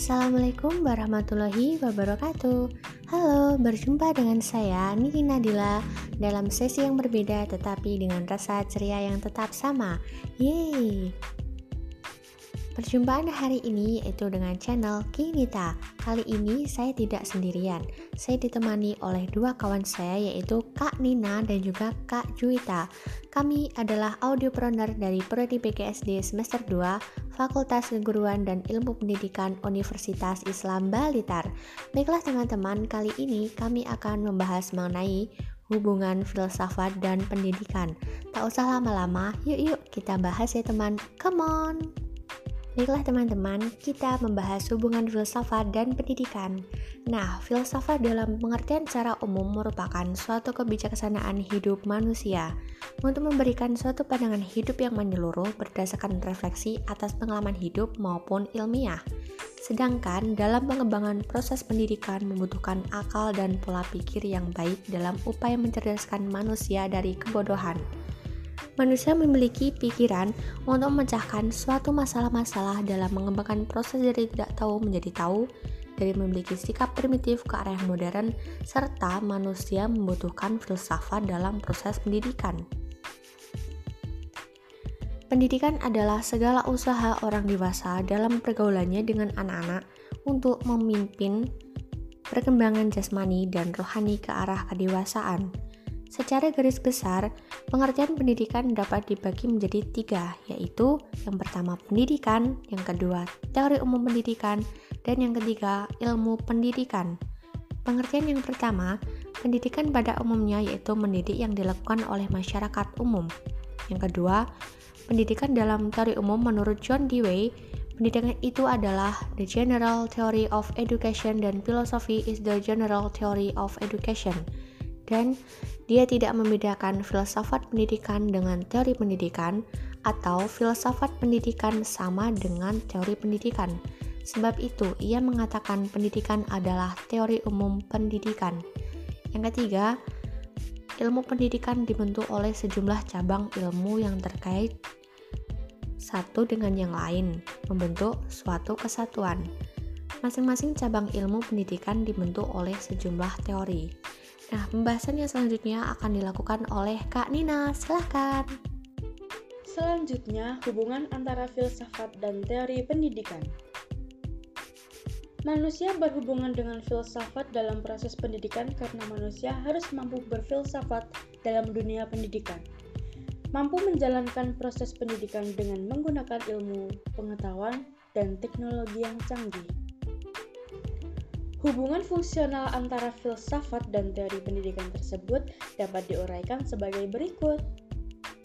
Assalamualaikum warahmatullahi wabarakatuh. Halo, berjumpa dengan saya Niki Nadila dalam sesi yang berbeda tetapi dengan rasa ceria yang tetap sama. Yeay Perjumpaan hari ini yaitu dengan channel Kinita. Kali ini saya tidak sendirian. Saya ditemani oleh dua kawan saya yaitu Kak Nina dan juga Kak Juwita. Kami adalah audiopreneur dari Prodi PGSD semester 2, Fakultas Keguruan dan Ilmu Pendidikan Universitas Islam Balitar. Baiklah teman-teman, kali ini kami akan membahas mengenai hubungan filsafat dan pendidikan. Tak usah lama-lama, yuk-yuk kita bahas ya teman. Come on! Baiklah teman-teman, kita membahas hubungan filsafat dan pendidikan. Nah, filsafat dalam pengertian secara umum merupakan suatu kebijaksanaan hidup manusia untuk memberikan suatu pandangan hidup yang menyeluruh berdasarkan refleksi atas pengalaman hidup maupun ilmiah. Sedangkan dalam pengembangan proses pendidikan membutuhkan akal dan pola pikir yang baik dalam upaya mencerdaskan manusia dari kebodohan manusia memiliki pikiran untuk memecahkan suatu masalah-masalah dalam mengembangkan proses dari tidak tahu menjadi tahu, dari memiliki sikap primitif ke arah yang modern, serta manusia membutuhkan filsafat dalam proses pendidikan. Pendidikan adalah segala usaha orang dewasa dalam pergaulannya dengan anak-anak untuk memimpin perkembangan jasmani dan rohani ke arah kedewasaan. Secara garis besar, pengertian pendidikan dapat dibagi menjadi tiga, yaitu yang pertama pendidikan, yang kedua teori umum pendidikan, dan yang ketiga ilmu pendidikan. Pengertian yang pertama, pendidikan pada umumnya yaitu mendidik yang dilakukan oleh masyarakat umum. Yang kedua, pendidikan dalam teori umum menurut John Dewey, pendidikan itu adalah the general theory of education dan philosophy is the general theory of education dan dia tidak membedakan filsafat pendidikan dengan teori pendidikan atau filsafat pendidikan sama dengan teori pendidikan. Sebab itu, ia mengatakan pendidikan adalah teori umum pendidikan. Yang ketiga, ilmu pendidikan dibentuk oleh sejumlah cabang ilmu yang terkait satu dengan yang lain, membentuk suatu kesatuan. Masing-masing cabang ilmu pendidikan dibentuk oleh sejumlah teori. Nah, pembahasan yang selanjutnya akan dilakukan oleh Kak Nina. Silahkan. Selanjutnya, hubungan antara filsafat dan teori pendidikan. Manusia berhubungan dengan filsafat dalam proses pendidikan karena manusia harus mampu berfilsafat dalam dunia pendidikan. Mampu menjalankan proses pendidikan dengan menggunakan ilmu, pengetahuan, dan teknologi yang canggih. Hubungan fungsional antara filsafat dan teori pendidikan tersebut dapat diuraikan sebagai berikut.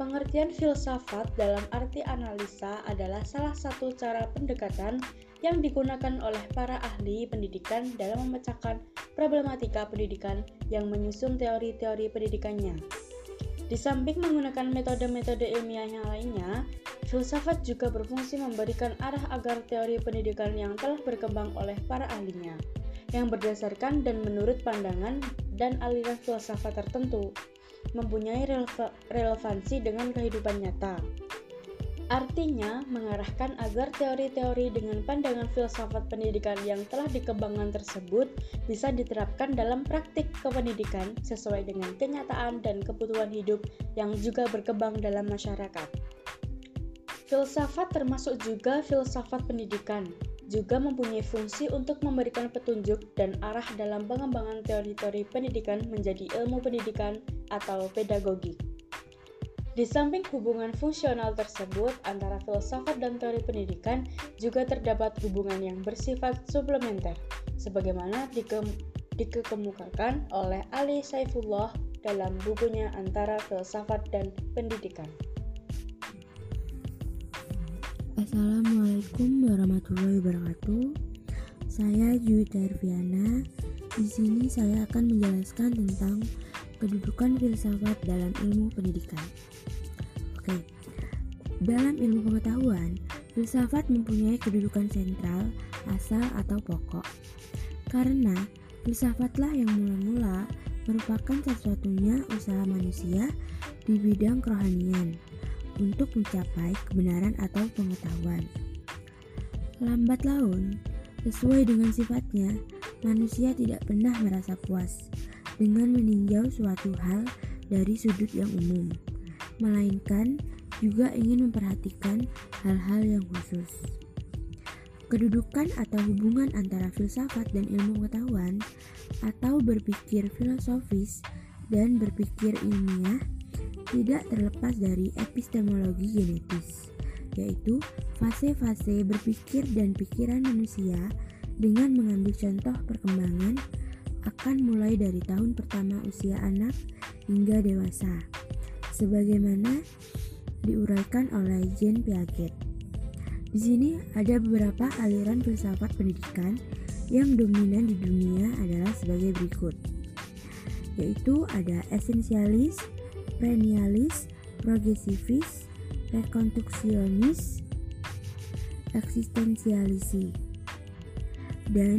Pengertian filsafat dalam arti analisa adalah salah satu cara pendekatan yang digunakan oleh para ahli pendidikan dalam memecahkan problematika pendidikan yang menyusun teori-teori pendidikannya. Di samping menggunakan metode-metode ilmiah lainnya, filsafat juga berfungsi memberikan arah agar teori pendidikan yang telah berkembang oleh para ahlinya yang berdasarkan dan menurut pandangan dan aliran filsafat tertentu mempunyai relevansi dengan kehidupan nyata. Artinya, mengarahkan agar teori-teori dengan pandangan filsafat pendidikan yang telah dikembangkan tersebut bisa diterapkan dalam praktik kependidikan sesuai dengan kenyataan dan kebutuhan hidup yang juga berkembang dalam masyarakat. Filsafat termasuk juga filsafat pendidikan, juga mempunyai fungsi untuk memberikan petunjuk dan arah dalam pengembangan teori-teori pendidikan menjadi ilmu pendidikan atau pedagogi. Di samping hubungan fungsional tersebut antara filsafat dan teori pendidikan juga terdapat hubungan yang bersifat suplementer, sebagaimana dikem dikemukakan oleh Ali Saifullah dalam bukunya Antara Filsafat dan Pendidikan. Assalamualaikum warahmatullahi wabarakatuh. Saya Juwita Irviana. Di sini saya akan menjelaskan tentang kedudukan filsafat dalam ilmu pendidikan. Oke. Dalam ilmu pengetahuan, filsafat mempunyai kedudukan sentral, asal atau pokok. Karena filsafatlah yang mula-mula merupakan satu-satunya usaha manusia di bidang kerohanian untuk mencapai kebenaran atau pengetahuan. Lambat laun, Sesuai dengan sifatnya, manusia tidak pernah merasa puas dengan meninjau suatu hal dari sudut yang umum, melainkan juga ingin memperhatikan hal-hal yang khusus. Kedudukan atau hubungan antara filsafat dan ilmu pengetahuan atau berpikir filosofis dan berpikir ilmiah tidak terlepas dari epistemologi genetis yaitu fase-fase berpikir dan pikiran manusia dengan mengambil contoh perkembangan akan mulai dari tahun pertama usia anak hingga dewasa, sebagaimana diuraikan oleh Jean Piaget. Di sini ada beberapa aliran filsafat pendidikan yang dominan di dunia adalah sebagai berikut, yaitu ada esensialis, perennialis, progresivis, rekonstruksionis, eksistensialisi, dan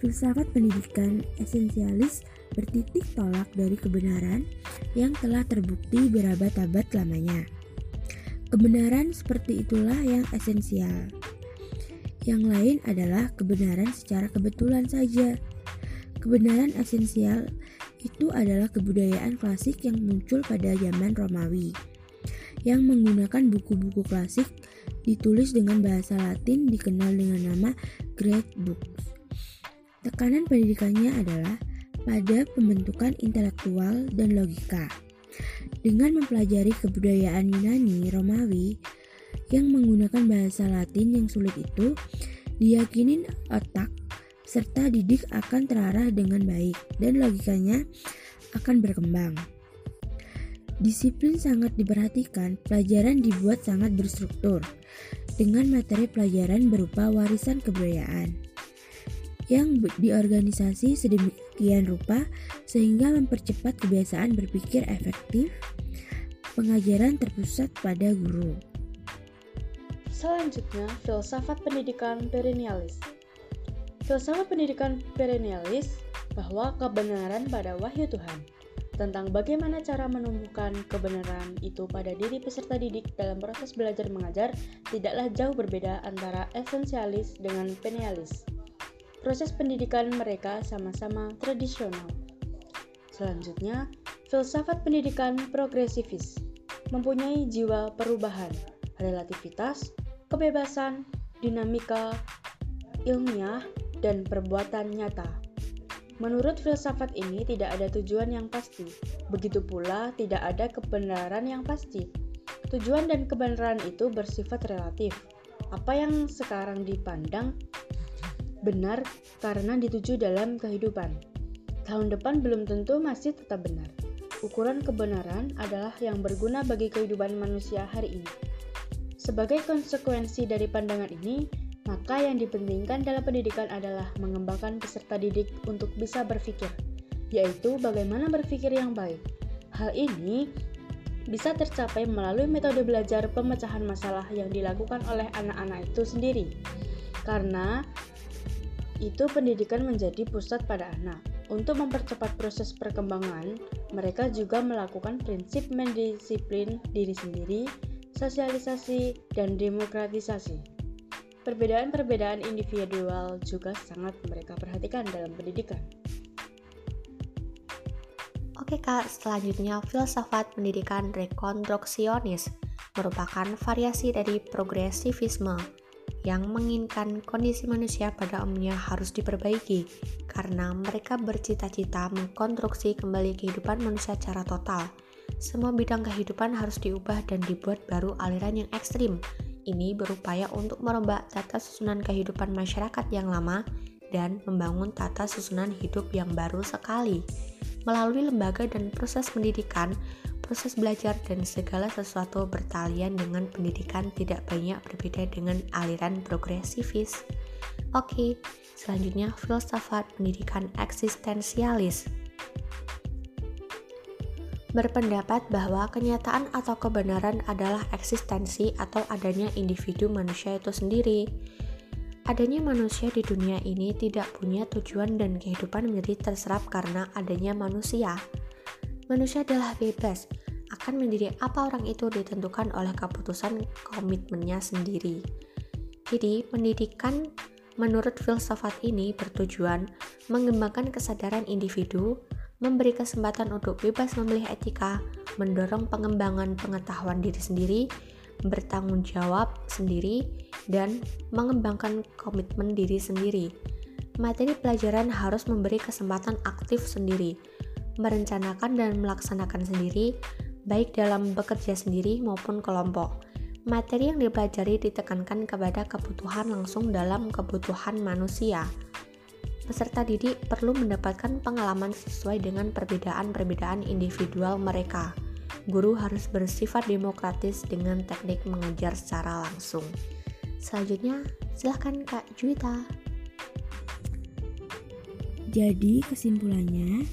filsafat pendidikan esensialis bertitik tolak dari kebenaran yang telah terbukti berabad-abad lamanya. Kebenaran seperti itulah yang esensial. Yang lain adalah kebenaran secara kebetulan saja. Kebenaran esensial itu adalah kebudayaan klasik yang muncul pada zaman Romawi yang menggunakan buku-buku klasik ditulis dengan bahasa Latin dikenal dengan nama Great Books. Tekanan pendidikannya adalah pada pembentukan intelektual dan logika. Dengan mempelajari kebudayaan Yunani Romawi yang menggunakan bahasa Latin yang sulit itu, diyakini otak serta didik akan terarah dengan baik dan logikanya akan berkembang. Disiplin sangat diperhatikan, pelajaran dibuat sangat berstruktur dengan materi pelajaran berupa warisan kebudayaan yang diorganisasi sedemikian rupa sehingga mempercepat kebiasaan berpikir efektif. Pengajaran terpusat pada guru. Selanjutnya, filsafat pendidikan perennialis. Filsafat pendidikan perennialis bahwa kebenaran pada wahyu Tuhan tentang bagaimana cara menumbuhkan kebenaran itu pada diri peserta didik dalam proses belajar mengajar tidaklah jauh berbeda antara esensialis dengan penialis. Proses pendidikan mereka sama-sama tradisional. Selanjutnya, filsafat pendidikan progresivis mempunyai jiwa perubahan, relativitas, kebebasan, dinamika, ilmiah, dan perbuatan nyata. Menurut filsafat ini tidak ada tujuan yang pasti, begitu pula tidak ada kebenaran yang pasti. Tujuan dan kebenaran itu bersifat relatif. Apa yang sekarang dipandang benar karena dituju dalam kehidupan. Tahun depan belum tentu masih tetap benar. Ukuran kebenaran adalah yang berguna bagi kehidupan manusia hari ini. Sebagai konsekuensi dari pandangan ini, maka yang dipentingkan dalam pendidikan adalah mengembangkan peserta didik untuk bisa berpikir, yaitu bagaimana berpikir yang baik. Hal ini bisa tercapai melalui metode belajar pemecahan masalah yang dilakukan oleh anak-anak itu sendiri. Karena itu pendidikan menjadi pusat pada anak. Untuk mempercepat proses perkembangan, mereka juga melakukan prinsip mendisiplin diri sendiri, sosialisasi, dan demokratisasi. Perbedaan-perbedaan individual juga sangat mereka perhatikan dalam pendidikan. Oke kak, selanjutnya filsafat pendidikan rekonstruksionis merupakan variasi dari progresivisme yang menginginkan kondisi manusia pada umumnya harus diperbaiki karena mereka bercita-cita mengkonstruksi kembali kehidupan manusia secara total. Semua bidang kehidupan harus diubah dan dibuat baru aliran yang ekstrim ini berupaya untuk merombak tata susunan kehidupan masyarakat yang lama dan membangun tata susunan hidup yang baru sekali. Melalui lembaga dan proses pendidikan, proses belajar dan segala sesuatu bertalian dengan pendidikan tidak banyak berbeda dengan aliran progresivis. Oke, selanjutnya filsafat pendidikan eksistensialis berpendapat bahwa kenyataan atau kebenaran adalah eksistensi atau adanya individu manusia itu sendiri. Adanya manusia di dunia ini tidak punya tujuan dan kehidupan menjadi terserap karena adanya manusia. Manusia adalah bebas, akan menjadi apa orang itu ditentukan oleh keputusan komitmennya sendiri. Jadi, pendidikan Menurut filsafat ini bertujuan mengembangkan kesadaran individu, memberi kesempatan untuk bebas memilih etika, mendorong pengembangan pengetahuan diri sendiri, bertanggung jawab sendiri, dan mengembangkan komitmen diri sendiri. Materi pelajaran harus memberi kesempatan aktif sendiri, merencanakan dan melaksanakan sendiri, baik dalam bekerja sendiri maupun kelompok materi yang dipelajari ditekankan kepada kebutuhan langsung dalam kebutuhan manusia. Peserta didik perlu mendapatkan pengalaman sesuai dengan perbedaan-perbedaan individual mereka. Guru harus bersifat demokratis dengan teknik mengajar secara langsung. Selanjutnya, silahkan Kak Juwita. Jadi kesimpulannya,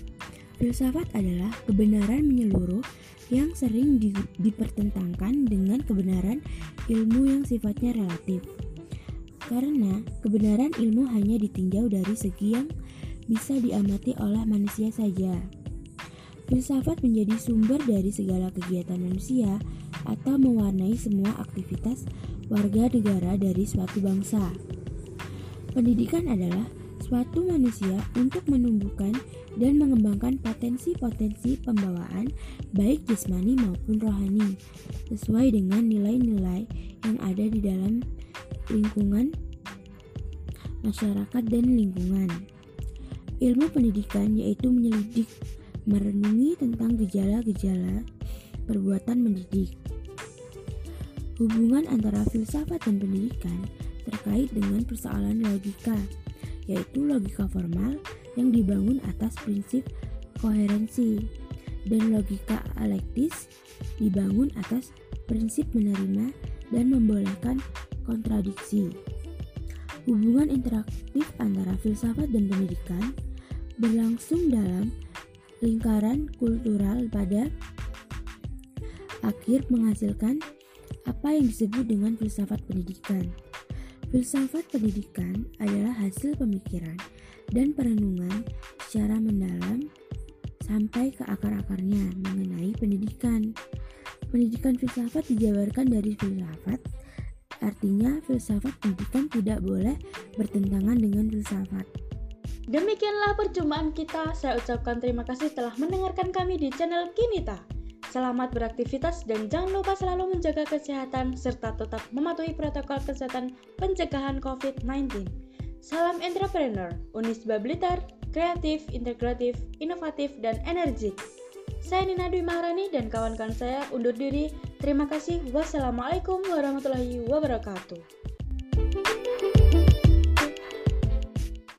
filsafat adalah kebenaran menyeluruh yang sering di, dipertentangkan dengan kebenaran ilmu yang sifatnya relatif. Karena kebenaran ilmu hanya ditinjau dari segi yang bisa diamati oleh manusia saja. Filsafat menjadi sumber dari segala kegiatan manusia atau mewarnai semua aktivitas warga negara dari suatu bangsa. Pendidikan adalah suatu manusia untuk menumbuhkan dan mengembangkan potensi-potensi pembawaan baik jasmani maupun rohani sesuai dengan nilai-nilai yang ada di dalam lingkungan masyarakat dan lingkungan. Ilmu pendidikan yaitu menyelidik, merenungi tentang gejala-gejala perbuatan mendidik. Hubungan antara filsafat dan pendidikan terkait dengan persoalan logika yaitu logika formal yang dibangun atas prinsip koherensi dan logika alektis dibangun atas prinsip menerima dan membolehkan kontradiksi. Hubungan interaktif antara filsafat dan pendidikan berlangsung dalam lingkaran kultural pada akhir menghasilkan apa yang disebut dengan filsafat pendidikan. Filsafat pendidikan adalah hasil pemikiran dan perenungan secara mendalam sampai ke akar-akarnya mengenai pendidikan. Pendidikan filsafat dijabarkan dari filsafat, artinya filsafat pendidikan tidak boleh bertentangan dengan filsafat. Demikianlah perjumpaan kita. Saya ucapkan terima kasih telah mendengarkan kami di channel Kinita. Selamat beraktivitas dan jangan lupa selalu menjaga kesehatan serta tetap mematuhi protokol kesehatan pencegahan COVID-19. Salam entrepreneur, Unisba Blitar, kreatif, integratif, inovatif, dan energik. Saya Nina Dwi Maharani dan kawan-kawan saya undur diri. Terima kasih. Wassalamualaikum warahmatullahi wabarakatuh.